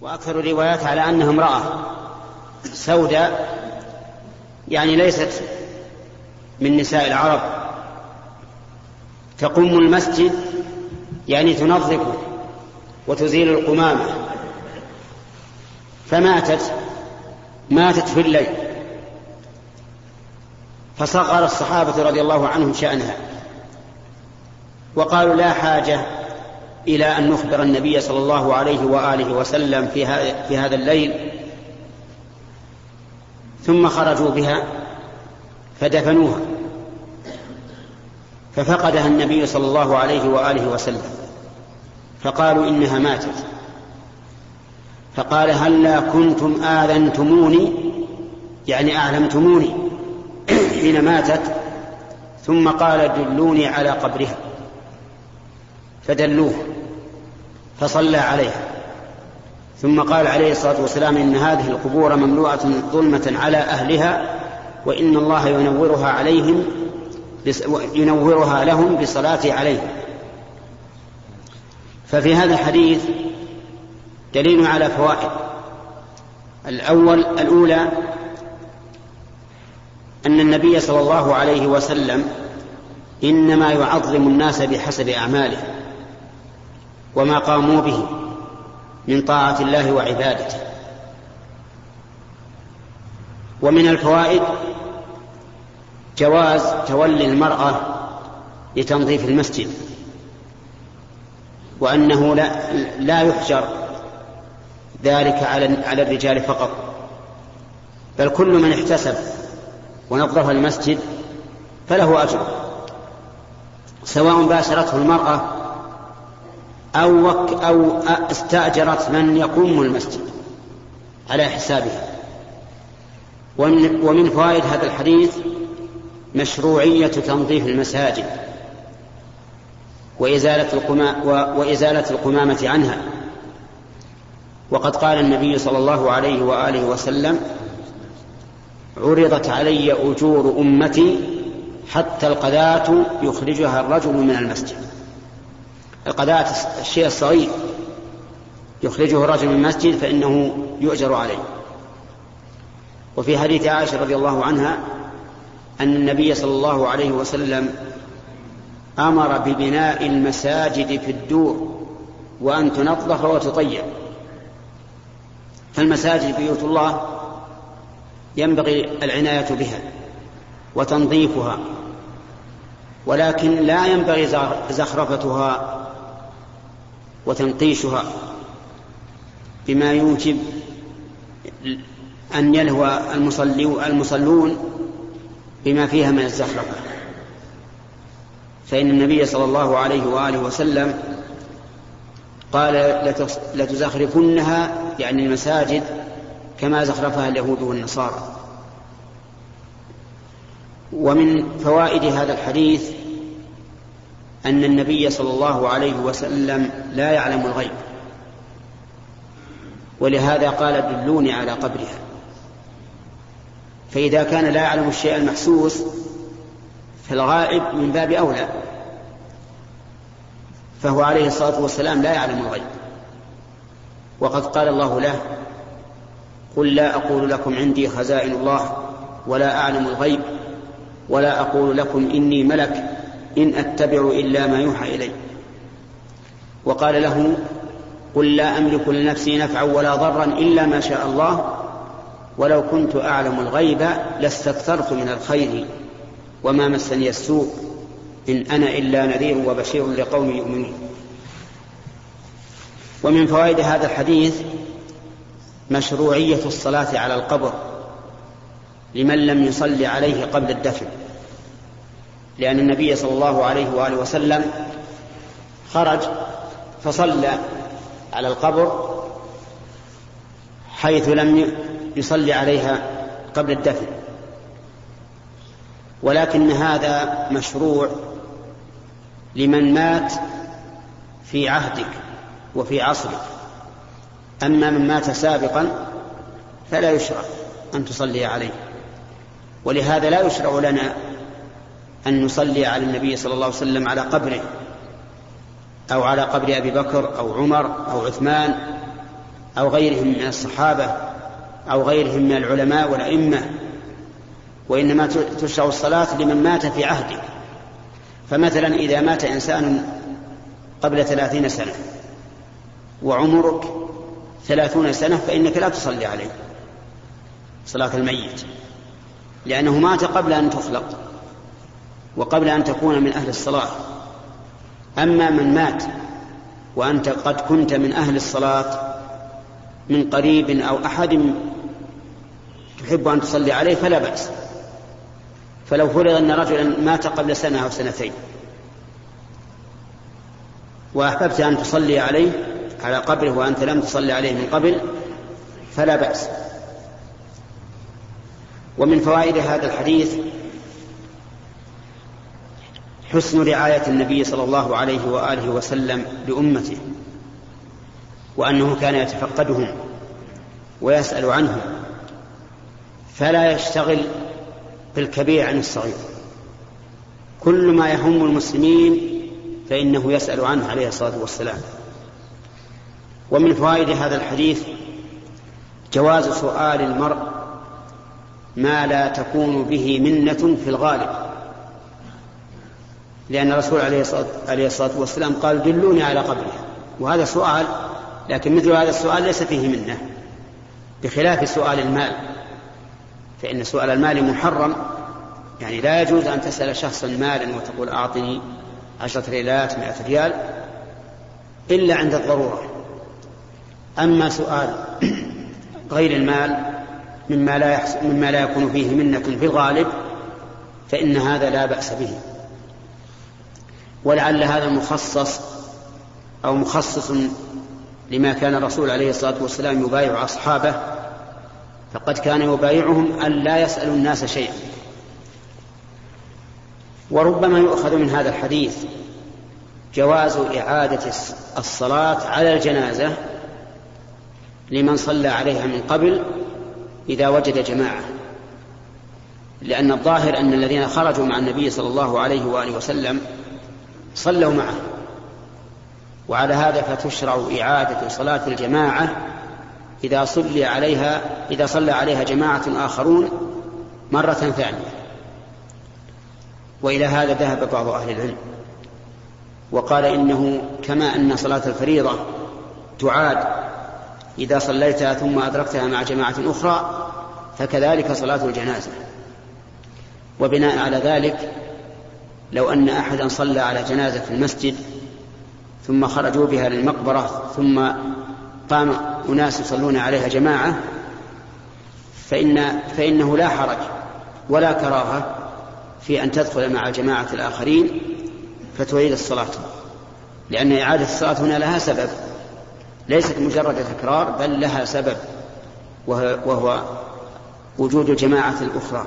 وأكثر الروايات على أنها امرأة سوداء يعني ليست من نساء العرب. تقوم المسجد يعني تنظفه وتزيل القمامة. فماتت ماتت في الليل. فصغر الصحابة رضي الله عنهم شأنها. وقالوا لا حاجة إلى أن نخبر النبي صلى الله عليه وآله وسلم في هذا, في هذا الليل. ثم خرجوا بها فدفنوها ففقدها النبي صلى الله عليه وآله وسلم. فقالوا إنها ماتت. فقال هلا كنتم آذنتموني؟ يعني أعلمتموني حين ماتت. ثم قال دلوني على قبرها. فدلوه. فصلى عليها. ثم قال عليه الصلاة والسلام إن هذه القبور مملوءة ظلمة على أهلها وإن الله ينورها عليهم ينورها لهم بصلاته عليهم. ففي هذا الحديث دليل على فوائد. الأول الأولى أن النبي صلى الله عليه وسلم إنما يعظم الناس بحسب أعماله. وما قاموا به من طاعة الله وعبادته. ومن الفوائد جواز تولي المرأة لتنظيف المسجد وأنه لا, لا يحجر ذلك على على الرجال فقط بل كل من احتسب ونظف المسجد فله أجر سواء باشرته المرأة أو أو استأجرت من يقوم المسجد على حسابها. ومن, ومن فوائد هذا الحديث مشروعية تنظيف المساجد وإزالة, القما وإزالة القمامة عنها. وقد قال النبي صلى الله عليه وآله وسلم عرضت علي أجور أمتي حتى القذاة يخرجها الرجل من المسجد. القذاة الشيء الصغير. يخرجه الرجل من المسجد فإنه يؤجر عليه. وفي حديث عائشة رضي الله عنها أن النبي صلى الله عليه وسلم أمر ببناء المساجد في الدور وأن تنظف وتطيب. فالمساجد بيوت الله ينبغي العناية بها وتنظيفها ولكن لا ينبغي زخرفتها وتنقيشها بما يوجب أن يلهو المصلون بما فيها من الزخرفة. فإن النبي صلى الله عليه وآله وسلم قال لتزخرفنها يعني المساجد كما زخرفها اليهود والنصارى. ومن فوائد هذا الحديث أن النبي صلى الله عليه وسلم لا يعلم الغيب. ولهذا قال دلوني على قبرها. فإذا كان لا يعلم الشيء المحسوس فالغائب من باب أولى. فهو عليه الصلاة والسلام لا يعلم الغيب. وقد قال الله له قل لا أقول لكم عندي خزائن الله ولا أعلم الغيب ولا أقول لكم إني ملك إن أتبع إلا ما يوحى إلي. وقال له قل لا أملك لنفسي نفعا ولا ضرا إلا ما شاء الله. ولو كنت أعلم الغيب لاستكثرت من الخير وما مسني السوء إن أنا إلا نذير وبشير لقوم يؤمنون. ومن فوائد هذا الحديث مشروعية الصلاة على القبر لمن لم يصلي عليه قبل الدفن. لأن النبي صلى الله عليه وآله وسلم خرج فصلى على القبر حيث لم يصلي عليها قبل الدفن. ولكن هذا مشروع لمن مات في عهدك وفي عصرك. أما من مات سابقا فلا يشرع أن تصلي عليه. ولهذا لا يشرع لنا أن نصلي على النبي صلى الله عليه وسلم على قبره أو على قبر أبي بكر أو عمر أو عثمان أو غيرهم من الصحابة أو غيرهم من العلماء والأئمة. وإنما تشرع الصلاة لمن مات في عهده. فمثلا إذا مات إنسان قبل ثلاثين سنة وعمرك ثلاثون سنة فإنك لا تصلي عليه صلاة الميت لأنه مات قبل أن تخلق. وقبل أن تكون من أهل الصلاة. أما من مات وأنت قد كنت من أهل الصلاة من قريب أو أحد تحب أن تصلي عليه فلا بأس. فلو فرض أن رجلا مات قبل سنة أو سنتين. وأحببت أن تصلي عليه على قبره وأنت لم تصلي عليه من قبل فلا بأس. ومن فوائد هذا الحديث حسن رعاية النبي صلى الله عليه وآله وسلم لأمته وأنه كان يتفقدهم ويسأل عنهم فلا يشتغل بالكبير عن الصغير. كل ما يهم المسلمين فإنه يسأل عنه عليه الصلاة والسلام. ومن فوائد هذا الحديث جواز سؤال المرء ما لا تكون به منة في الغالب. لأن الرسول عليه الصلاة والسلام قال دلوني على قبره وهذا سؤال لكن مثل هذا السؤال ليس فيه منة. بخلاف سؤال المال. فإن سؤال المال محرم. يعني لا يجوز أن تسأل شخصا مالا وتقول أعطني عشرة ريالات مائة ريال إلا عند الضرورة. أما سؤال غير المال مما لا مما لا يكون فيه منة في الغالب فإن هذا لا بأس به. ولعل هذا مخصص أو مخصص لما كان الرسول عليه الصلاة والسلام يبايع أصحابه فقد كان يبايعهم أن لا يسألوا الناس شيئا. وربما يؤخذ من هذا الحديث جواز إعادة الصلاة على الجنازة لمن صلى عليها من قبل إذا وجد جماعة لأن الظاهر أن الذين خرجوا مع النبي صلى الله عليه وآله وسلم صلوا معه. وعلى هذا فتشرع إعادة صلاة الجماعة إذا صلي عليها إذا صلى عليها جماعة آخرون مرة ثانية. وإلى هذا ذهب بعض أهل العلم. وقال إنه كما أن صلاة الفريضة تعاد إذا صليتها ثم أدركتها مع جماعة أخرى فكذلك صلاة الجنازة. وبناء على ذلك لو أن أحدا صلى على جنازة في المسجد ثم خرجوا بها للمقبرة ثم قام أناس يصلون عليها جماعة فإن فإنه لا حرج ولا كراهة في أن تدخل مع جماعة الآخرين فتعيد الصلاة. لأن إعادة الصلاة هنا لها سبب. ليست مجرد تكرار بل لها سبب وهو وجود الجماعة الأخرى.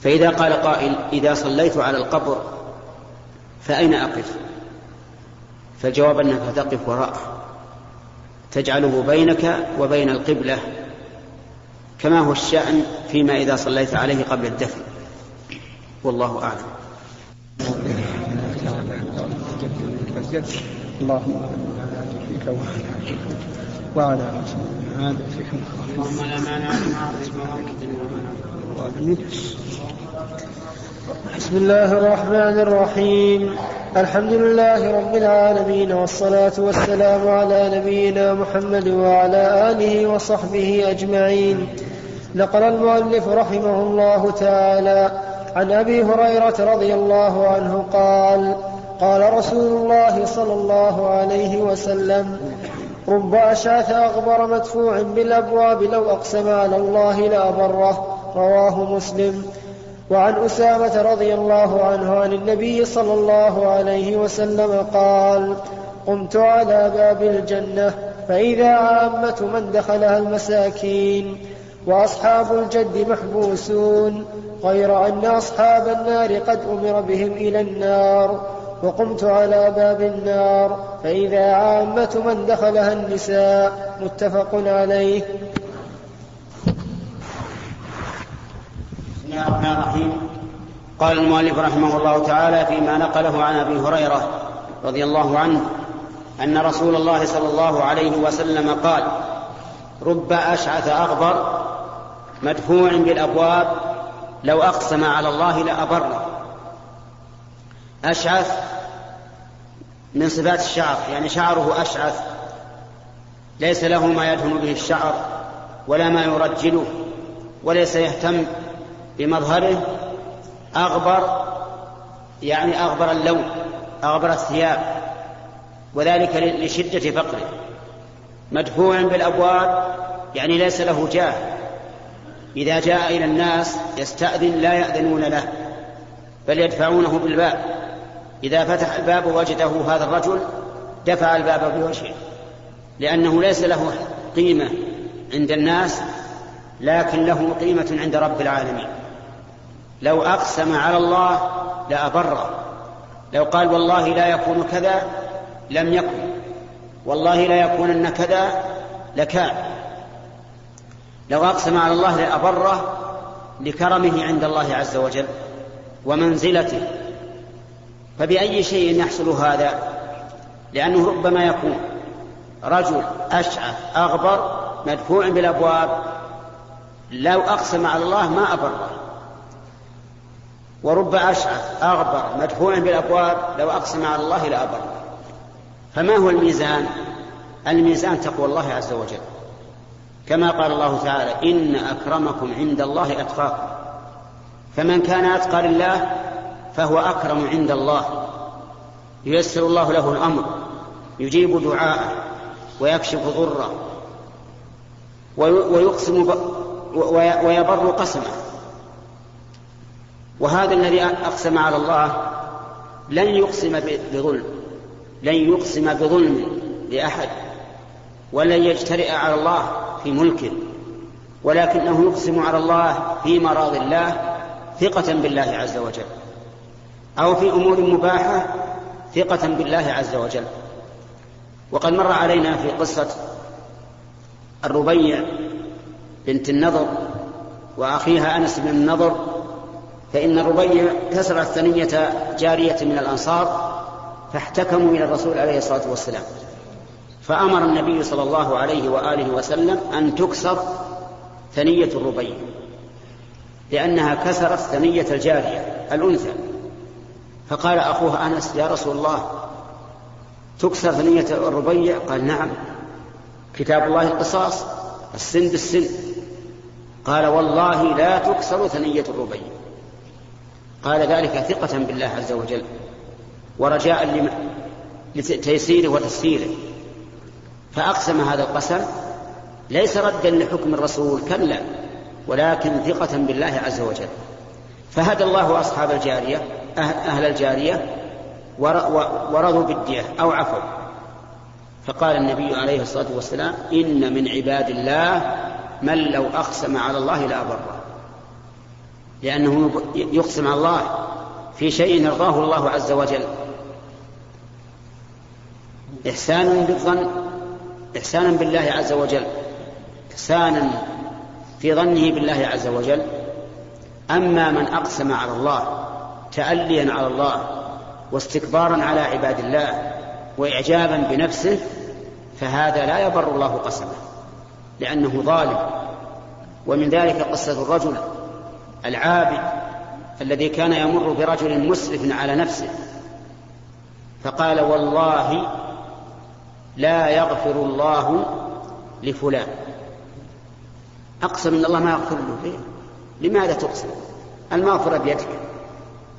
فإذا قال قائل إذا صليت على القبر فأين أقف؟ فالجواب أنك تقف وراءه تجعله بينك وبين القبلة كما هو الشأن فيما إذا صليت عليه قبل الدفن. والله أعلم. اللهم فيك وعلى هذا فيكم اللهم لا مانع بسم الله الرحمن الرحيم. الحمد لله رب العالمين والصلاة والسلام على نبينا محمد وعلى آله وصحبه أجمعين. نقل المؤلف رحمه الله تعالى عن أبي هريرة رضي الله عنه قال قال رسول الله صلى الله عليه وسلم رب أشعث أغبر مدفوع بالأبواب لو أقسم على الله لأبره رواه مسلم. وعن أسامة رضي الله عنه عن النبي صلى الله عليه وسلم قال قمت على باب الجنة فإذا عامة من دخلها المساكين وأصحاب الجد محبوسون غير أن أصحاب النار قد أمر بهم إلى النار وقمت على باب النار فإذا عامة من دخلها النساء متفق عليه. الله الرحمن الرحيم. قال المؤلف رحمه الله تعالى فيما نقله عن أبي هريرة رضي الله عنه أن رسول الله صلى الله عليه وسلم قال رب أشعث أغبر مدفوع بالأبواب لو أقسم على الله لأبره. أشعث من صفات الشعر يعني شعره أشعث ليس له ما يدهن به الشعر ولا ما يرجله وليس يهتم بمظهره أغبر يعني أغبر اللون أغبر الثياب وذلك لشدة فقره. مدفوع بالأبواب يعني ليس له جاه. إذا جاء إلى الناس يستأذن لا يأذنون له بل يدفعونه بالباب. إذا فتح الباب وجده هذا الرجل دفع الباب بوجهه لأنه ليس له قيمة عند الناس لكن له قيمة عند رب العالمين. لو أقسم على الله لأبره لو قال والله لا يكون كذا لم يكن. والله لا يكونن كذا لكان. لو أقسم على الله لأبره لكرمه عند الله عز وجل ومنزلته. فبأي شيء يحصل هذا؟ لأنه ربما يكون رجل أشعث أغبر مدفوع بالأبواب. لو أقسم على الله ما أبره ورب أشعث أغبر مدفوع بالأبواب لو أقسم على الله لأبره فما هو الميزان؟ الميزان تقوى الله عز وجل. كما قال الله تعالى إن أكرمكم عند الله أتقاكم. فمن كان أتقى لله فهو أكرم عند الله. ييسر الله له الأمر يجيب دعاءه ويكشف ضره ويقسم ويبر قسمه. وهذا الذي أقسم على الله لن يقسم بظلم لن يقسم بظلم لأحد ولن يجترئ على الله في ملكه ولكنه يقسم على الله في مراض الله ثقة بالله عز وجل أو في أمور مباحة ثقة بالله عز وجل. وقد مر علينا في قصة الربيع بنت النضر وأخيها أنس بن النضر فإن الربيع كسرت ثنية جارية من الأنصار فاحتكموا إلى الرسول عليه الصلاة والسلام. فأمر النبي صلى الله عليه وآله وسلم أن تكسر ثنية الربيع لأنها كسرت ثنية الجارية الأنثى. فقال أخوها أنس يا رسول الله تكسر ثنية الربيع؟ قال نعم. كتاب الله القصاص السن بالسن. قال والله لا تكسر ثنية الربيع. قال ذلك ثقة بالله عز وجل ورجاء لتيسيره وتسهيله فأقسم هذا القسم ليس ردا لحكم الرسول كلا ولكن ثقة بالله عز وجل. فهدى الله أصحاب الجارية أهل الجارية ورضوا بالدية أو عفوا. فقال النبي عليه الصلاة والسلام إن من عباد الله من لو أقسم على الله لأبره لأنه يقسم على الله في شيء يرضاه الله عز وجل. إحسانا بالظن إحسانا بالله عز وجل إحسانا في ظنه بالله عز وجل. أما من أقسم على الله تأليا على الله واستكبارا على عباد الله وإعجابا بنفسه فهذا لا يبر الله قسمه لأنه ظالم. ومن ذلك قصة الرجل العابد الذي كان يمر برجل مسرف على نفسه فقال والله لا يغفر الله لفلان. أقسم أن الله ما يغفر له. ليه؟ لماذا تقسم؟ المغفرة بيدك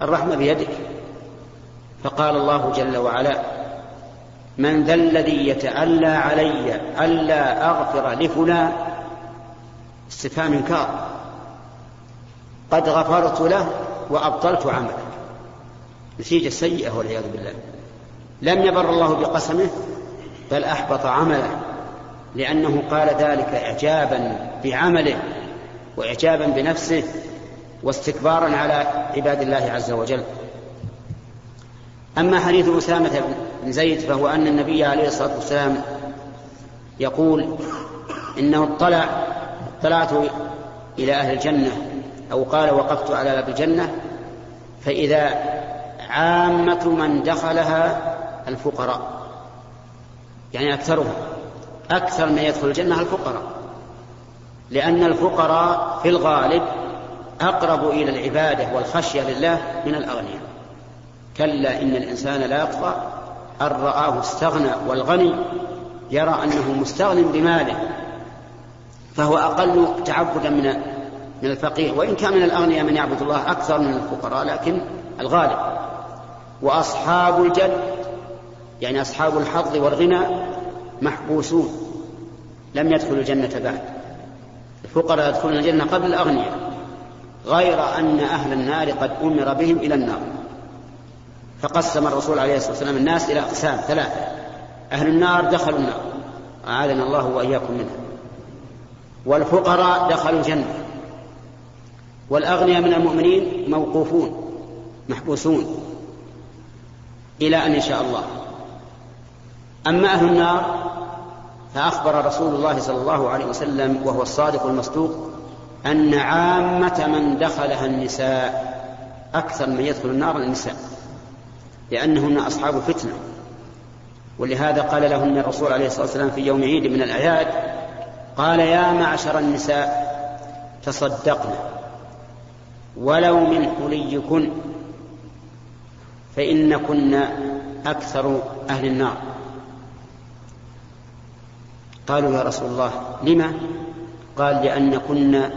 الرحمة بيدك. فقال الله جل وعلا من ذا الذي يتألى علي ألا أغفر لفلان؟ استفهام إنكار. قد غفرت له وأبطلت عمله. نتيجة سيئة والعياذ بالله. لم يبر الله بقسمه بل أحبط عمله لأنه قال ذلك إعجابا بعمله وإعجابا بنفسه واستكبارا على عباد الله عز وجل. أما حديث أسامة بن زيد فهو أن النبي عليه الصلاة والسلام يقول إنه اطلع اطلعت إلى أهل الجنة أو قال وقفت على باب الجنة فإذا عامة من دخلها الفقراء يعني أكثرهم أكثر من يدخل الجنة الفقراء لأن الفقراء في الغالب أقرب إلى العبادة والخشية لله من الأغنياء. كلا إن الإنسان لا يطغى أن رآه استغنى والغني يرى أنه مستغن بماله فهو أقل تعبدا من من الفقير وإن كان من الأغنياء من يعبد الله أكثر من الفقراء لكن الغالب وأصحاب الجد يعني أصحاب الحظ والغنى محبوسون لم يدخلوا الجنة بعد. الفقراء يدخلون الجنة قبل الأغنياء غير أن أهل النار قد أمر بهم إلى النار. فقسم الرسول عليه الصلاة والسلام الناس إلى أقسام ثلاثة. أهل النار دخلوا النار أعاذنا الله وإياكم منها. والفقراء دخلوا الجنة. والأغنياء من المؤمنين موقوفون محبوسون إلى أن يشاء الله. أما أهل النار فأخبر رسول الله صلى الله عليه وسلم وهو الصادق المصدوق أن عامة من دخلها النساء أكثر من يدخل النار النساء لأنهن أصحاب فتنة. ولهذا قال لهن الرسول عليه الصلاة والسلام في يوم عيد من الأعياد قال يا معشر النساء تصدقن. ولو من حليكن فإنكن أكثر أهل النار. قالوا يا رسول الله لما؟ قال لأنكن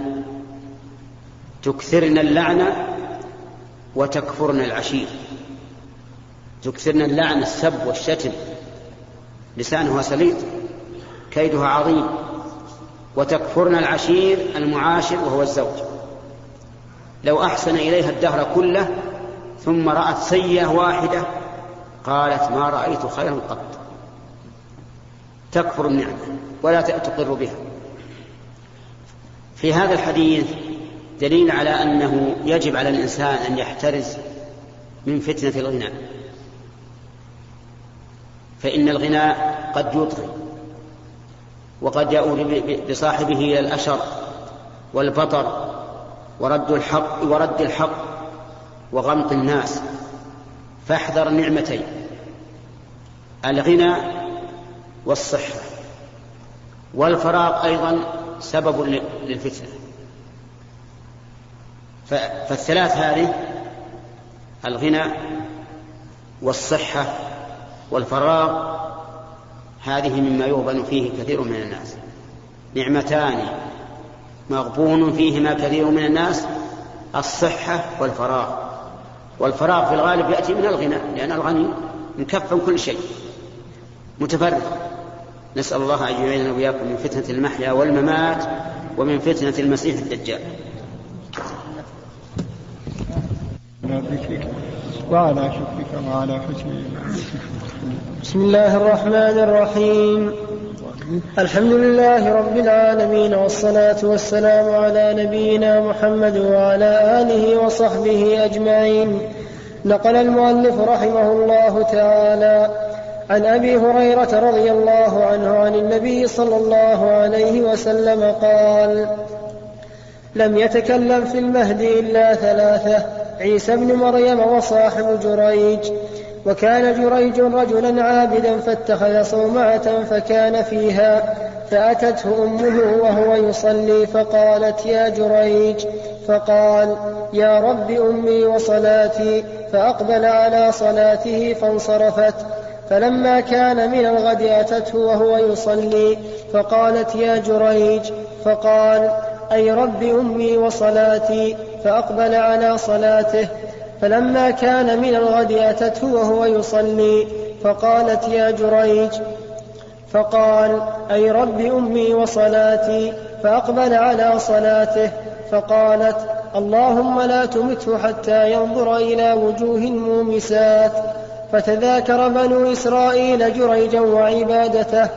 تكثرن اللعنة وتكفرن العشير. تكثرن اللعن السب والشتم. لسانها سليط كيدها عظيم. وتكفرن العشير المعاشر وهو الزوج. لو أحسن إليها الدهر كله ثم رأت سيئة واحدة قالت ما رأيت خيرا قط. تكفر النعمة ولا تقر بها. في هذا الحديث دليل على أنه يجب على الإنسان أن يحترز من فتنة الغناء فإن الغناء قد يطغي وقد يؤول بصاحبه إلى الأشر والبطر ورد الحق ورد الحق وغمط الناس فاحذر النعمتين الغنى والصحة والفراغ أيضا سبب للفتنة. فالثلاث هذه الغنى والصحة والفراغ هذه مما يغبن فيه كثير من الناس. نعمتان مغبون فيهما كثير من الناس الصحة والفراغ. والفراغ في الغالب يأتي من الغنى لأن الغني مكفى كل شيء متفرغ. نسأل الله أن يعيننا وإياكم من فتنة المحيا والممات ومن فتنة المسيح الدجال. وعلى شكرك وعلى حسن بسم الله الرحمن الرحيم. الحمد لله رب العالمين والصلاة والسلام على نبينا محمد وعلى آله وصحبه أجمعين. نقل المؤلف رحمه الله تعالى عن أبي هريرة رضي الله عنه عن النبي صلى الله عليه وسلم قال لم يتكلم في المهد إلا ثلاثة عيسى بن مريم وصاحب جريج. وكان جريج رجلا عابدا فاتخذ صومعة فكان فيها فأتته أمه وهو يصلي فقالت يا جريج فقال يا رب أمي وصلاتي فأقبل على صلاته فانصرفت. فلما كان من الغد أتته وهو يصلي فقالت يا جريج فقال أي رب أمي وصلاتي فأقبل على صلاته. فلما كان من الغد أتته وهو يصلي فقالت يا جريج فقال أي رب أمي وصلاتي؟ فأقبل على صلاته فقالت اللهم لا تمته حتى ينظر إلى وجوه المومسات. فتذاكر بنو إسرائيل جريجا وعبادته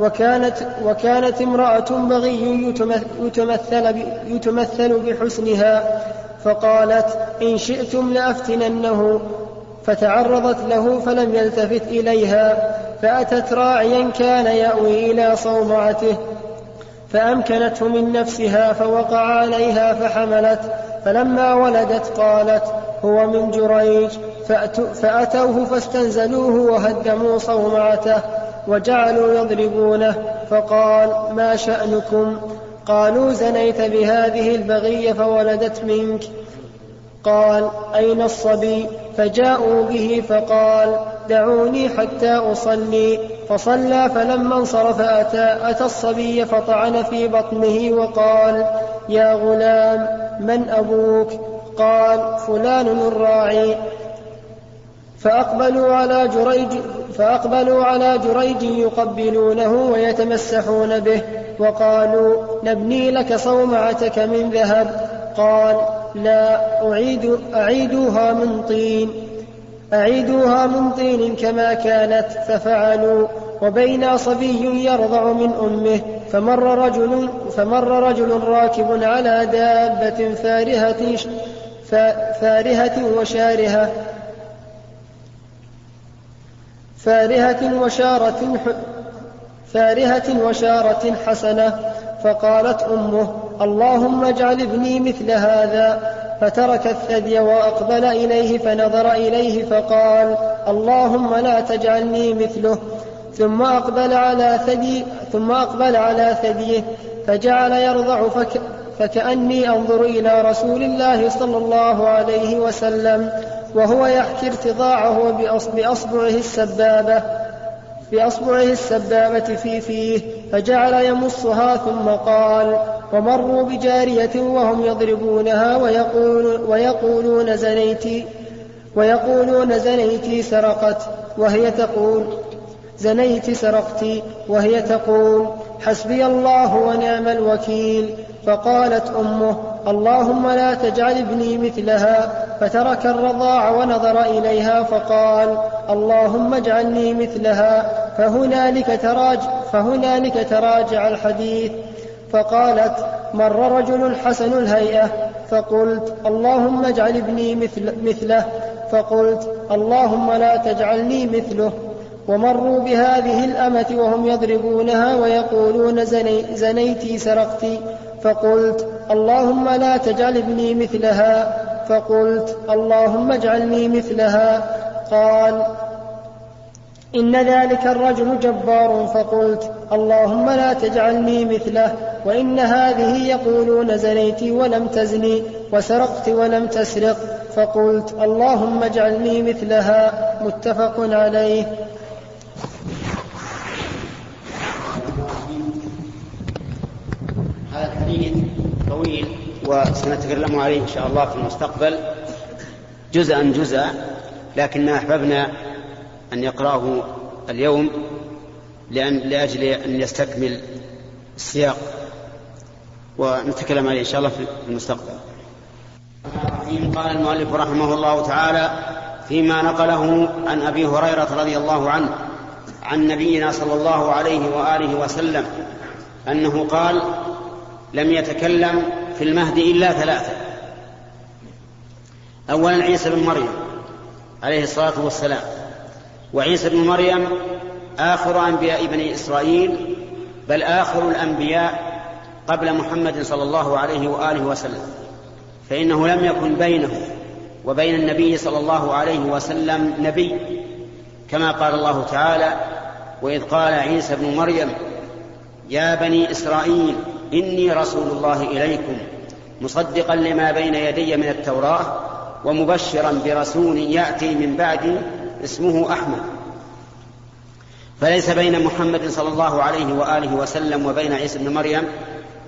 وكانت, وكانت امرأة بغي يتمثل, يتمثل بحسنها. فقالت إن شئتم لأفتننه فتعرضت له فلم يلتفت إليها فأتت راعيا كان يأوي إلى صومعته فأمكنته من نفسها فوقع عليها فحملت فلما ولدت قالت هو من جريج فأتوه فاستنزلوه وهدموا صومعته وجعلوا يضربونه فقال ما شأنكم؟ قالوا زنيت بهذه البغية فولدت منك. قال أين الصبي؟ فجاءوا به فقال دعوني حتى أصلي. فصلى فلما انصرف أتى, أتى الصبي فطعن في بطنه وقال يا غلام من أبوك؟ قال فلان الراعي. فأقبلوا على جريج فأقبلوا على جريج يقبلونه ويتمسحون به. وقالوا نبني لك صومعتك من ذهب. قال لا أعيد أعيدوها من طين. أعيدوها من طين كما كانت. ففعلوا. وبين صبي يرضع من أمه. فمر رجل فمر رجل راكب على دابة فارهة فارهة وشارهة. فارهة وشارة فارهة وشارة حسنة فقالت أمه اللهم اجعل ابني مثل هذا فترك الثدي وأقبل إليه فنظر إليه فقال اللهم لا تجعلني مثله ثم أقبل على ثدي ثم أقبل على ثديه فجعل يرضع فك فكأني أنظر إلى رسول الله صلى الله عليه وسلم. وهو يحكي ارتضاعه بأصبعه السبابة بأصبعه السبابة في فيه فجعل يمصها ثم قال ومروا بجارية وهم يضربونها ويقول ويقولون زنيتي ويقولون زنيتي سرقت وهي تقول زنيت سرقت وهي تقول حسبي الله ونعم الوكيل. فقالت أمه اللهم لا تجعل ابني مثلها. فترك الرضاع ونظر إليها فقال اللهم اجعلني مثلها. فهنالك تراجع فهنالك تراجع الحديث. فقالت مر رجل حسن الهيئة. فقلت اللهم اجعل ابني مثل مثله. فقلت اللهم لا تجعلني مثله. ومروا بهذه الأمة وهم يضربونها ويقولون زني زنيتي سرقتي. فقلت اللهم لا تجعل ابني مثلها. فقلت اللهم اجعلني مثلها. قال إن ذلك الرجل جبار. فقلت اللهم لا تجعلني مثله. وإن هذه يقولون زنيت ولم تزني وسرقت ولم تسرق. فقلت اللهم اجعلني مثلها. متفق عليه هذا الحديث طويل وسنتكلم عليه إن شاء الله في المستقبل. جزءا جزءا لكننا أحببنا أن يقرأه اليوم لأن لأجل أن يستكمل السياق ونتكلم عليه إن شاء الله في المستقبل. قال المؤلف رحمه الله تعالى فيما نقله عن أبي هريرة رضي الله عنه عن نبينا صلى الله عليه وآله وسلم أنه قال لم يتكلم في المهد إلا ثلاثة. أولا عيسى بن مريم عليه الصلاة والسلام. وعيسى بن مريم آخر أنبياء بني إسرائيل بل آخر الأنبياء قبل محمد صلى الله عليه وآله وسلم. فإنه لم يكن بينه وبين النبي صلى الله عليه وسلم نبي كما قال الله تعالى وإذ قال عيسى بن مريم يا بني إسرائيل إني رسول الله إليكم مصدقا لما بين يدي من التوراة ومبشرا برسول يأتي من بعدي اسمه أحمد. فليس بين محمد صلى الله عليه وآله وسلم وبين عيسى بن مريم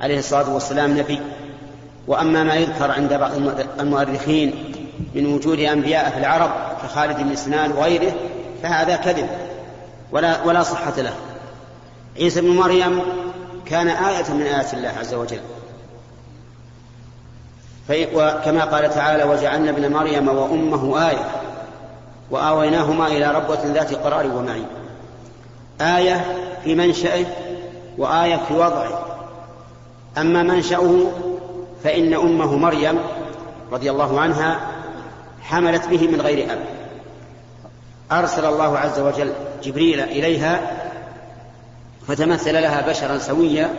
عليه الصلاة والسلام نبي وأما ما يذكر عند بعض المؤرخين من وجود أنبياء في العرب كخالد بن سنان وغيره فهذا كذب ولا ولا صحة له. عيسى بن مريم كان آية من آيات الله عز وجل. وكما قال تعالى وجعلنا ابن مريم وأمه آية وآويناهما إلى ربوة ذات قرار ومعين. آية في منشأه وآية في وضعه. أما منشأه فإن أمه مريم رضي الله عنها حملت به من غير أب. أرسل الله عز وجل جبريل إليها فتمثل لها بشرا سويا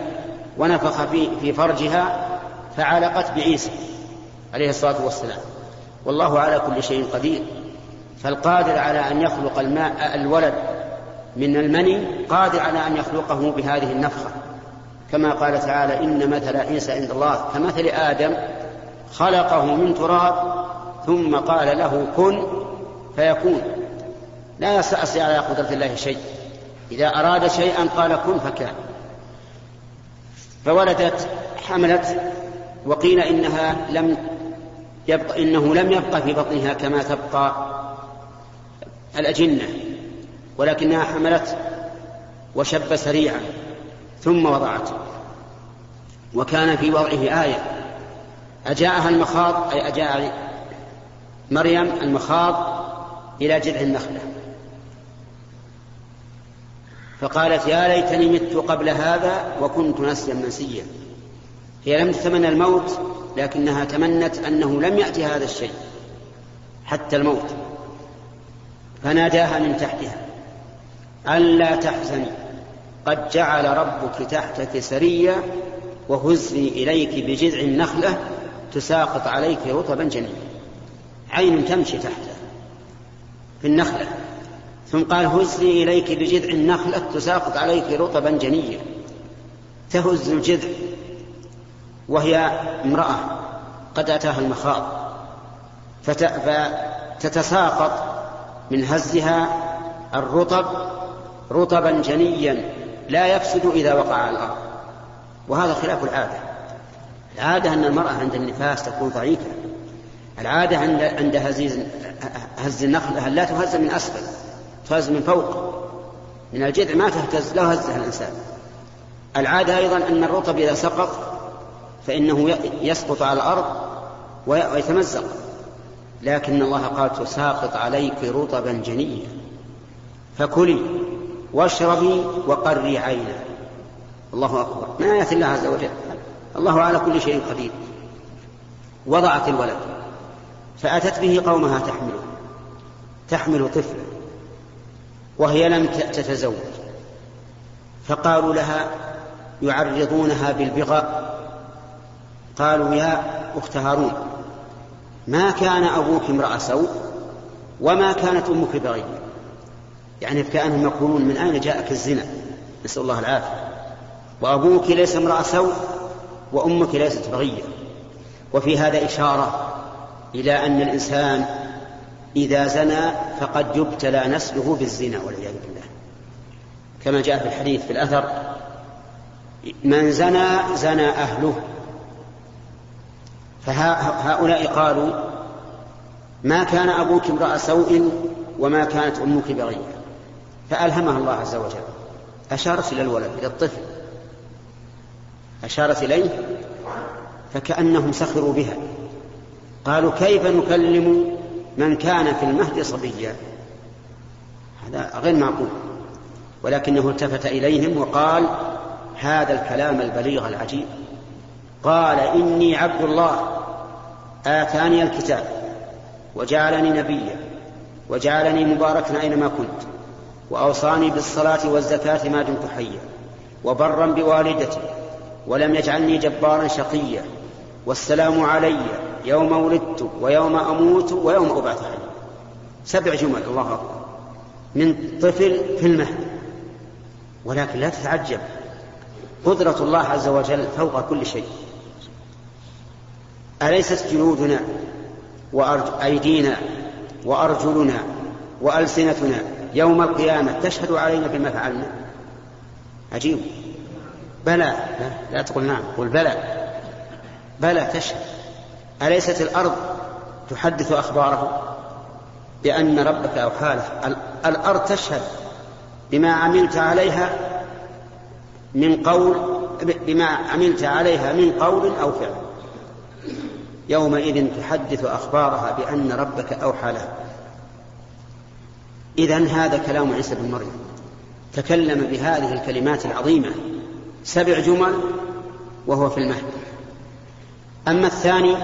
ونفخ في, في فرجها فعلقت بعيسى عليه الصلاة والسلام. والله على كل شيء قدير. فالقادر على أن يخلق الماء الولد من المني قادر على أن يخلقه بهذه النفخة. كما قال تعالى إن مثل عيسى عند الله. كمثل آدم خلقه من تراب ثم قال له كن فيكون. لا يستعصي على قدرة الله شيء. إذا أراد شيئا قال كن فكان فولدت حملت وقيل إنها لم يبقى إنه لم يبقى في بطنها كما تبقى الأجنة ولكنها حملت وشب سريعا ثم وضعت. وكان في وضعه آية أجاءها المخاض أي أجاء مريم المخاض إلى جذع النخلة. فقالت يا ليتني مت قبل هذا وكنت نسيا منسيا. هي لم تتمنى الموت لكنها تمنت أنه لم يأتي هذا الشيء حتى الموت. فناداها من تحتها ألا تحزني قد جعل ربك تحتك سريا وهزي إليك بجذع النخلة تساقط عليك رطبا جنيا. عين تمشي تحتها في النخلة. ثم قال هزي إليك بجذع النخلة تساقط عليك رطبا جنيا تهز الجذع وهي امرأة قد أتاها المخاض فتتساقط من هزها الرطب رطبا جنيا لا يفسد إذا وقع على الأرض. وهذا خلاف العادة. العادة أن المرأة عند النفاس تكون ضعيفة. العادة عند هزيز هز النخلة لا تهز من أسفل. تهز من فوق. من الجذع ما تهتز لو هزها الإنسان. العادة أيضا أن الرطب إذا سقط فإنه يسقط على الأرض ويتمزق. لكن الله قال تساقط عليك رطبا جنيا. فكلي واشربي وقري عينا. الله أكبر. من آيات الله عز وجل؟ الله على كل شيء قدير. وضعت الولد. فأتت به قومها تحمله تحمل طفلا. وهي لم تتزوج. فقالوا لها يعرضونها بالبغاء. قالوا يا أخت هارون ما كان أبوك امرأ سوء وما كانت أمك بغيا يعني كأنهم يقولون من أين جاءك الزنا؟ نسأل الله العافية. وأبوك ليس امرأ سوء وأمك ليست بغية. وفي هذا إشارة إلى أن الإنسان إذا زنى فقد يبتلى نسله بالزنا والعياذ بالله. كما جاء في الحديث في الأثر من زنى زنى أهله. فهؤلاء قالوا ما كان أبوك امرأ سوء وما كانت أمك بغية. فألهمها الله عز وجل. أشارت إلى الولد إلى الطفل. أشارت إليه فكأنهم سخروا بها. قالوا كيف نكلم من كان في المهد صبيا. هذا غير معقول. ولكنه التفت إليهم وقال هذا الكلام البليغ العجيب. قال إني عبد الله. آتاني الكتاب وجعلني نبيا وجعلني مباركا أينما كنت وأوصاني بالصلاة والزكاة ما دمت حيا وبرا بوالدتي ولم يجعلني جبارا شقيا والسلام علي يوم ولدت ويوم أموت ويوم أبعث حيا سبع جمل الله أكبر. من طفل في المهد. ولكن لا تتعجب. قدرة الله عز وجل فوق كل شيء. أليست جنودنا وأيدينا وأرجلنا وألسنتنا يوم القيامة تشهد علينا بما فعلنا؟ عجيب. بلى. لا, لا تقول نعم. قل بلى. بلى تشهد. أليست الأرض تحدث أخباره؟ بأن ربك أوحى له الأرض تشهد بما عملت عليها من قول بما عملت عليها من قول أو فعل. يومئذ تحدث أخبارها بأن ربك أوحى لها. إذا هذا كلام عيسى بن مريم. تكلم بهذه الكلمات العظيمة سبع جمل وهو في المهد. أما الثاني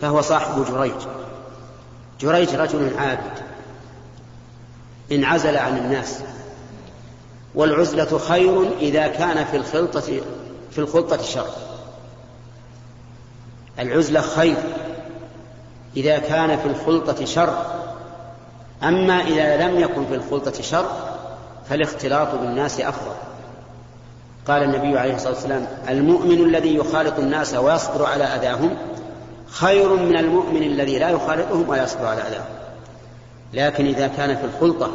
فهو صاحب جريج. جريج رجل عابد. انعزل عن الناس. والعزلة خير إذا كان في الخلطة في الخلطة شر. العزلة خير إذا كان في الخلطة شر. أما إذا لم يكن في الخلطة شر فالاختلاط بالناس أفضل. قال النبي عليه الصلاة والسلام المؤمن الذي يخالط الناس ويصبر على أذاهم خير من المؤمن الذي لا يخالطهم ولا يصبر على أذاهم. لكن إذا كان في الخلطة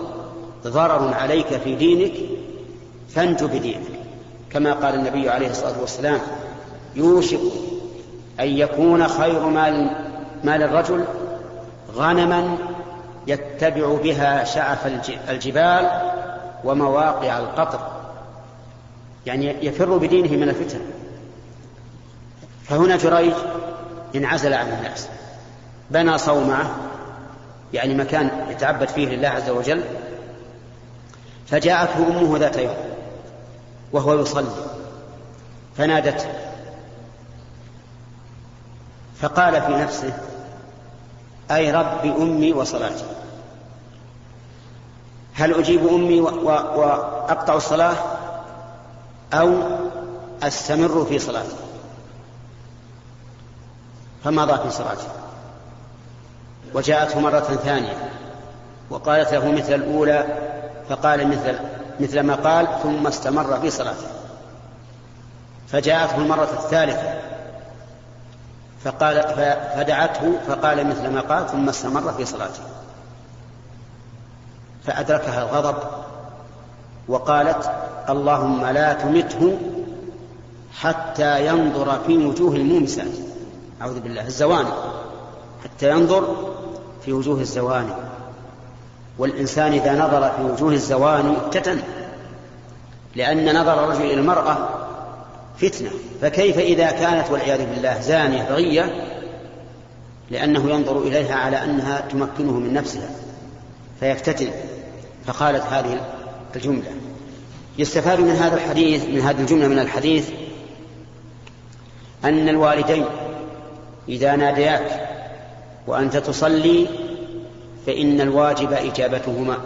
ضرر عليك في دينك فانج بدينك. كما قال النبي عليه الصلاة والسلام يوشك أن يكون خير مال مال الرجل غنما يتبع بها شعف الجبال ومواقع القطر. يعني يفر بدينه من الفتن. فهنا جريج انعزل عن الناس. بنى صومعة يعني مكان يتعبد فيه لله عز وجل فجاءته أمه ذات يوم وهو يصلي. فنادته. فقال في نفسه أي رب أمي وصلاتي. هل أجيب أمي وأقطع الصلاة؟ أو أستمر في صلاتي فمضى في صلاته. وجاءته مرة ثانية وقالت له مثل الأولى فقال مثل مثل ما قال ثم استمر في صلاته. فجاءته المرة الثالثة فقال فدعته فقال مثل ما قال ثم استمر في صلاته. فأدركها الغضب وقالت اللهم لا تمته حتى ينظر في وجوه المومسات أعوذ بالله الزواني. حتى ينظر في وجوه الزواني. والإنسان إذا نظر في وجوه الزواني افتتن لأن نظر الرجل إلى المرأة فتنة. فكيف إذا كانت والعياذ بالله زانية بغية؟ لأنه ينظر إليها على أنها تمكنه من نفسها فيفتتن. فقالت هذه الجملة. يستفاد من هذا الحديث من هذه الجملة من الحديث أن الوالدين إذا نادياك وأنت تصلي فإن الواجب إجابتهما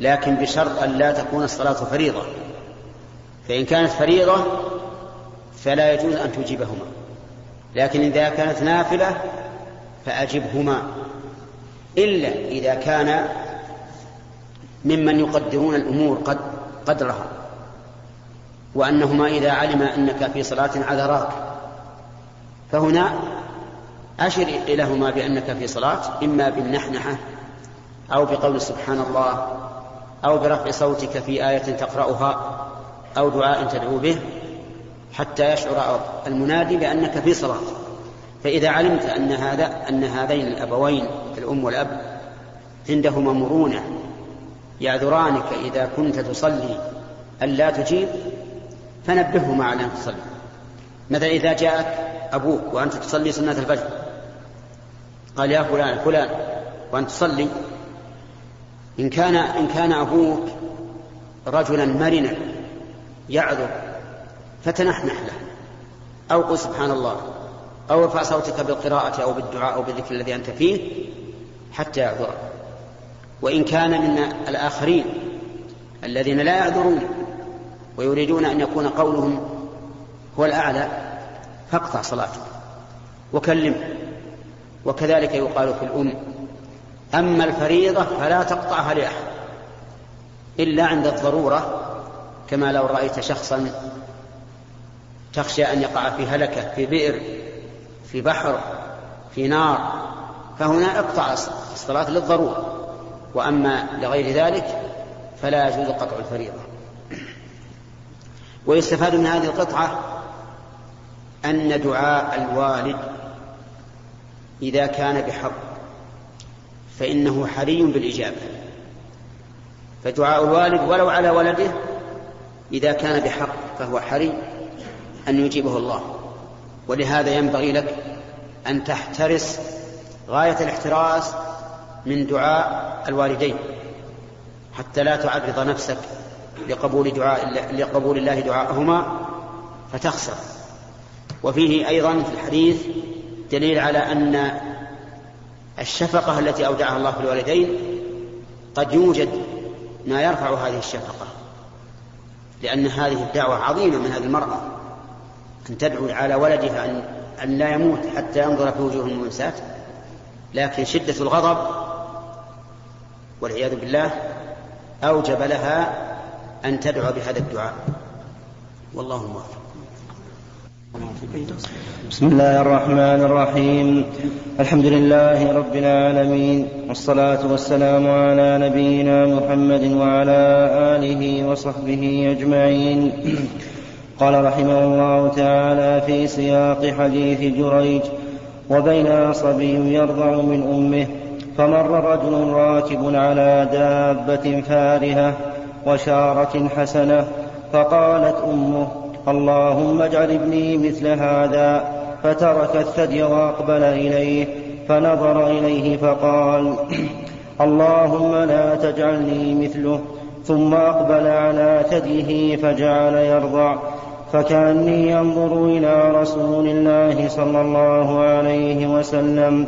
لكن بشرط أن لا تكون الصلاة فريضة. فإن كانت فريضة فلا يجوز أن تجيبهما لكن إذا كانت نافلة فأجبهما. إلا إذا كان ممن يقدرون الأمور قد قدرها. وأنهما إذا علم أنك في صلاة عذراك. فهنا أشر لهما بأنك في صلاة إما بالنحنحة أو بقول سبحان الله أو برفع صوتك في آية تقرأها أو دعاء تدعو به حتى يشعر المنادي بأنك في صلاة. فإذا علمت أن هذا أن هذين الأبوين الأم والأب عندهما مرونة يعذرانك إذا كنت تصلي ألا تجيب فنبههما على أن تصلي. مثلا إذا جاءك أبوك وأنت تصلي سنة الفجر قال يا فلان فلان وأنت تصلي إن كان إن كان أبوك رجلا مرنا يعذر فتنحنح له. أو قل سبحان الله أو ارفع صوتك بالقراءة أو بالدعاء أو بالذكر الذي أنت فيه حتى يعذرك. وإن كان من الآخرين الذين لا يعذرون ويريدون أن يكون قولهم هو الأعلى فاقطع صلاتك وكلمه وكذلك يقال في الأم أما الفريضة فلا تقطعها لأحد إلا عند الضرورة كما لو رأيت شخصا تخشى أن يقع في هلكة في بئر في بحر في نار فهنا اقطع الصلاة للضرورة. وأما لغير ذلك فلا يجوز قطع الفريضة. ويستفاد من هذه القطعة أن دعاء الوالد إذا كان بحق فإنه حري بالإجابة. فدعاء الوالد ولو على ولده إذا كان بحق فهو حري أن يجيبه الله. ولهذا ينبغي لك أن تحترس غاية الاحتراس من دعاء الوالدين حتى لا تعرض نفسك لقبول دعاء لقبول الله دعاءهما فتخسر. وفيه أيضا في الحديث دليل على أن الشفقة التي أودعها الله في الوالدين قد يوجد ما يرفع هذه الشفقة لأن هذه الدعوة عظيمة من هذه المرأة أن تدعو على ولدها أن, أن لا يموت حتى ينظر في وجوه المنسات لكن شدة الغضب والعياذ بالله أوجب لها أن تدعو بهذا الدعاء. والله موفق بسم الله الرحمن الرحيم. الحمد لله رب العالمين والصلاة والسلام على نبينا محمد وعلى آله وصحبه أجمعين. قال رحمه الله تعالى في سياق حديث جريج وبين صبي يرضع من أمه فمر رجل راكب على دابة فارهة وشارة حسنة فقالت أمه اللهم اجعل ابني مثل هذا. فترك الثدي وأقبل إليه فنظر إليه فقال اللهم لا تجعلني مثله. ثم أقبل على ثديه فجعل يرضع فكأني انظر إلى رسول الله صلى الله عليه وسلم.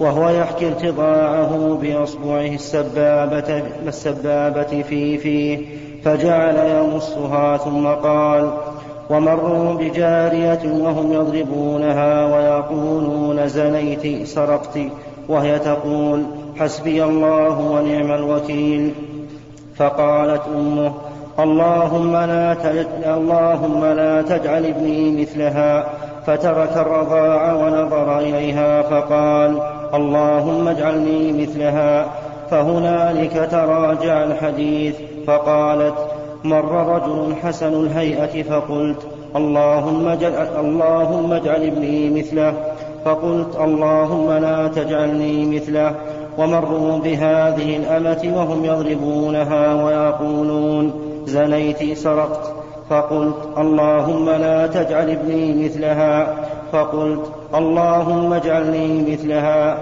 وهو يحكي ارتضاعه بأصبعه السبابة السبابة في فيه فجعل يمصها ثم قال ومروا بجارية وهم يضربونها ويقولون زنيت سرقت. وهي تقول حسبي الله ونعم الوكيل. فقالت أمه اللهم لا تجعل اللهم لا تجعل ابني مثلها. فترك الرضاع ونظر إليها فقال اللهم اجعلني مثلها. فهنالك تراجع الحديث. فقالت مر رجل حسن الهيئة فقلت اللهم اجعل, اللهم اجعل ابني مثله. فقلت اللهم لا تجعلني مثله. ومروا بهذه الأمة وهم يضربونها ويقولون زنيت سرقت. فقلت اللهم لا تجعل ابني مثلها. فقلت اللهم اجعلني مثلها.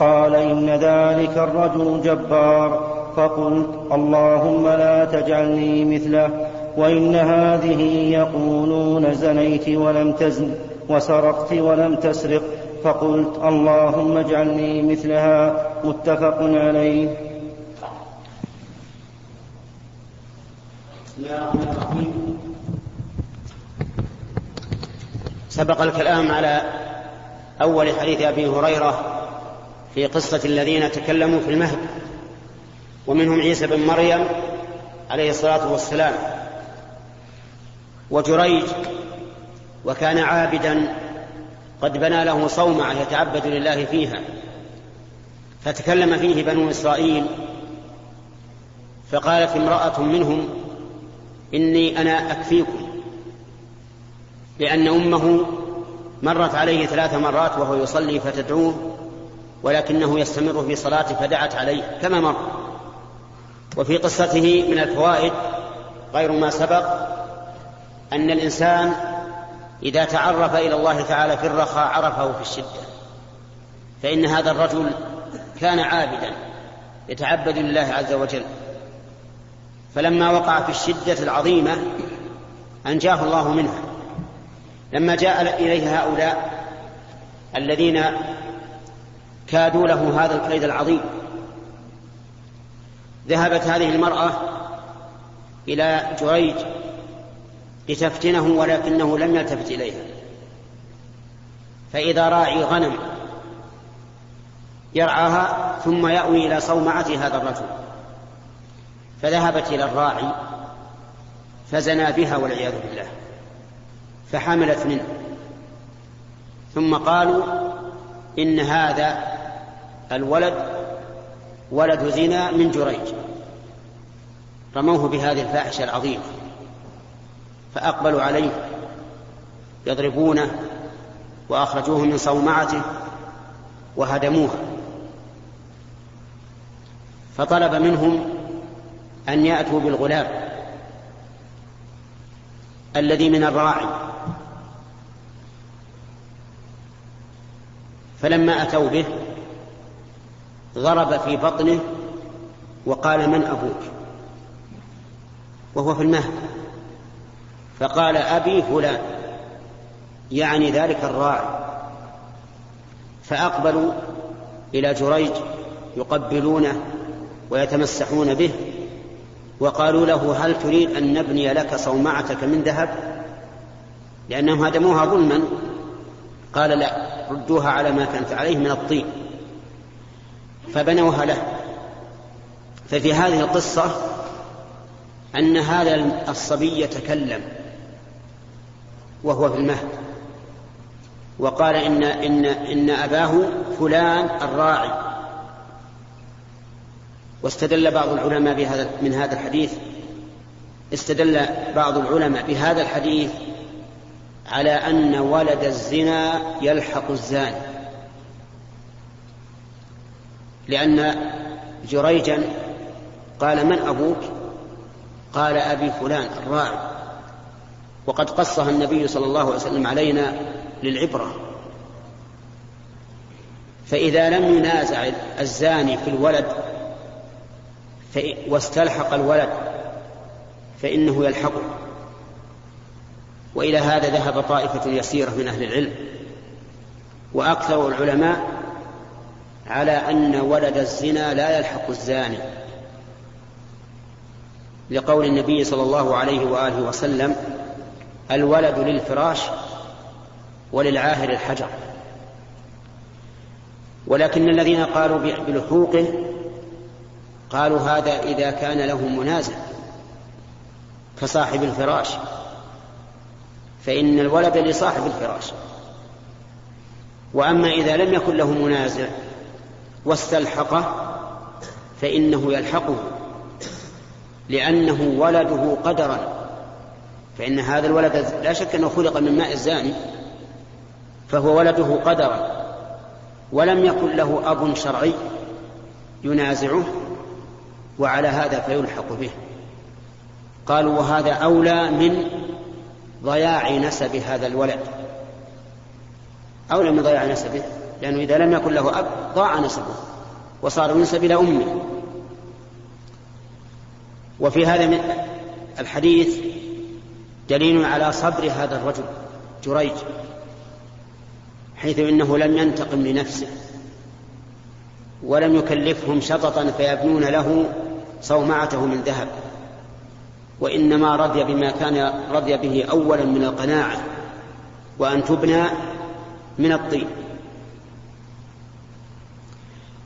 قال إن ذلك الرجل جبار. فقلت اللهم لا تجعلني مثله وإن هذه يقولون زنيت ولم تزن وسرقت ولم تسرق. فقلت اللهم اجعلني مثلها. متفق عليه. سبق الكلام على أول حديث أبي هريرة في قصة الذين تكلموا في المهد ومنهم عيسى بن مريم عليه الصلاة والسلام وجريج وكان عابدا قد بنى له صومعة يتعبد لله فيها فتكلم فيه بنو إسرائيل فقالت امرأة منهم إني أنا أكفيكم. لأن أمه مرت عليه ثلاث مرات وهو يصلي فتدعوه ولكنه يستمر في صلاته فدعت عليه كما مر. وفي قصته من الفوائد غير ما سبق أن الإنسان إذا تعرف إلى الله تعالى في الرخاء عرفه في الشدة فإن هذا الرجل كان عابدا يتعبد لله عز وجل. فلما وقع في الشدة العظيمة أنجاه الله منها. لما جاء إليه هؤلاء الذين كادوا له هذا الكيد العظيم ذهبت هذه المرأة إلى جريج لتفتنه ولكنه لم يلتفت إليها. فإذا راعي غنم يرعاها ثم يأوي إلى صومعة هذا الرجل. فذهبت إلى الراعي فزنا بها والعياذ بالله. فحملت منه. ثم قالوا إن هذا الولد ولد زنا من جريج. رموه بهذه الفاحشة العظيمة. فأقبلوا عليه يضربونه وأخرجوه من صومعته وهدموها فطلب منهم أن يأتوا بالغلام. الذي من الراعي فلما أتوا به ضرب في بطنه وقال من أبوك؟ وهو في المهد. فقال أبي فلان. يعني ذلك الراعي. فأقبلوا إلى جريج يقبلونه ويتمسحون به وقالوا له هل تريد أن نبني لك صومعتك من ذهب؟ لأنهم هدموها ظلما. قال لا ردوها على ما كانت عليه من الطين فبنوها له. ففي هذه القصة أن هذا الصبي يتكلم وهو في المهد وقال إن إن إن أباه فلان الراعي. واستدل بعض العلماء بهذا من هذا الحديث. استدل بعض العلماء بهذا الحديث على أن ولد الزنا يلحق الزاني. لأن جريجا قال من أبوك؟ قال أبي فلان الراعي. وقد قصها النبي صلى الله عليه وسلم علينا للعبرة. فإذا لم ينازع الزاني في الولد واستلحق الولد فإنه يلحقه. وإلى هذا ذهب طائفة يسيرة من أهل العلم وأكثر العلماء على أن ولد الزنا لا يلحق الزاني لقول النبي صلى الله عليه وآله وسلم الولد للفراش وللعاهر الحجر. ولكن الذين قالوا بلحوقه قالوا هذا إذا كان له منازع كصاحب الفراش فإن الولد لصاحب الفراش. وأما إذا لم يكن له منازع واستلحقه فإنه يلحقه لأنه ولده قدرا. فإن هذا الولد لا شك أنه خلق من ماء الزاني فهو ولده قدرا. ولم يكن له أب شرعي ينازعه. وعلى هذا فيلحق به. قالوا وهذا أولى من ضياع نسب هذا الولد. أولى من ضياع نسبه لأنه إذا لم يكن له أب ضاع نسبه وصار ينسب إلى أمه. وفي هذا من الحديث دليل على صبر هذا الرجل جريج حيث إنه لم ينتقم لنفسه. ولم يكلفهم شططا فيبنون له صومعته من ذهب. وإنما رضي بما كان رضي به اولا من القناعة وأن تبنى من الطين.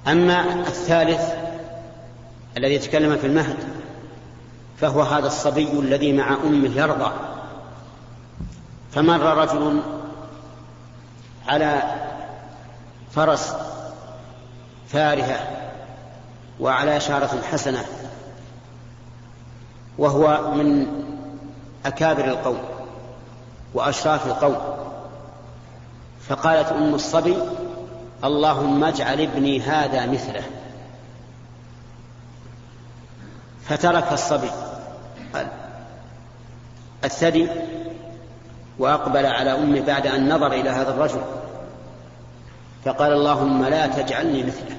أما الثالث الذي يتكلم في المهد فهو هذا الصبي الذي مع أمه يرضع فمر رجل على فرس فارهة وعلى إشارة حسنة وهو من أكابر القوم وأشراف القوم. فقالت أم الصبي اللهم اجعل ابني هذا مثله. فترك الصبي الثدي وأقبل على أمه بعد أن نظر إلى هذا الرجل فقال اللهم لا تجعلني مثله.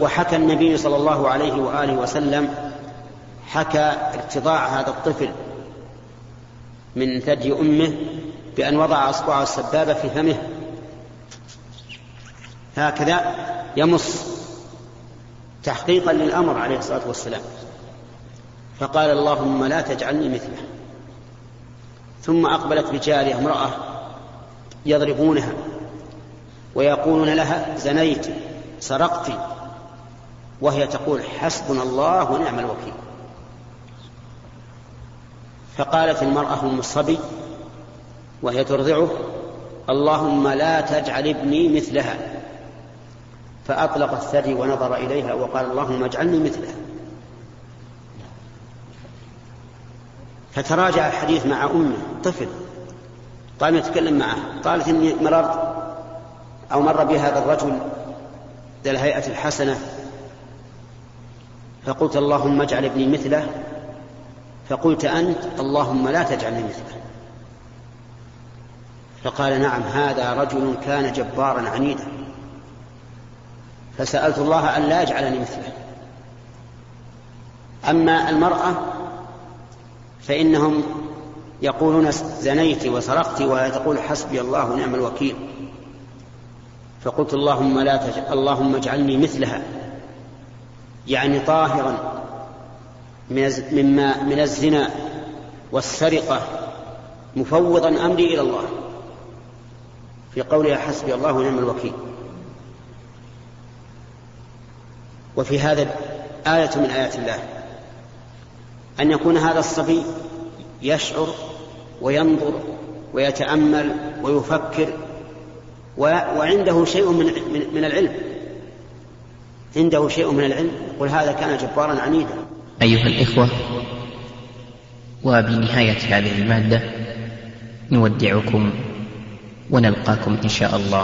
وحكى النبي صلى الله عليه وآله وسلم حكى ارتضاع هذا الطفل من ثدي أمه بأن وضع أصبعه السبابة في فمه. هكذا يمص تحقيقا للأمر عليه الصلاة والسلام. فقال اللهم لا تجعلني مثله. ثم أقبلت بجارية امرأة يضربونها ويقولون لها زنيت. سرقت وهي تقول حسبنا الله ونعم الوكيل. فقالت المرأة أم الصبي وهي ترضعه اللهم لا تجعل ابني مثلها. فأطلق الثدي ونظر إليها وقال اللهم اجعلني مثلها. فتراجع الحديث مع أمه طفل. قام يتكلم معه. قالت إني مررت أو مر بي هذا الرجل ذا الهيئة الحسنة فقلت اللهم اجعل ابني مثله فقلت أنت اللهم لا تجعلني مثله. فقال نعم هذا رجل كان جبارا عنيدا. فسألت الله أن لا يجعلني مثله. أما المرأة فإنهم يقولون زنيت وسرقت وهي تقول حسبي الله ونعم الوكيل. فقلت اللهم لا تجعل اللهم اجعلني مثلها. يعني طاهرا مما من الزنا والسرقة مفوضا أمري إلى الله. في قولها حسبي الله ونعم الوكيل. وفي هذا آية من آيات الله. أن يكون هذا الصبي يشعر وينظر ويتأمل ويفكر وعنده شيء من من العلم. عنده شيء من العلم. قل هذا كان جبارا عنيدا. أيها الإخوة وبنهاية هذه المادة نودعكم ونلقاكم إن شاء الله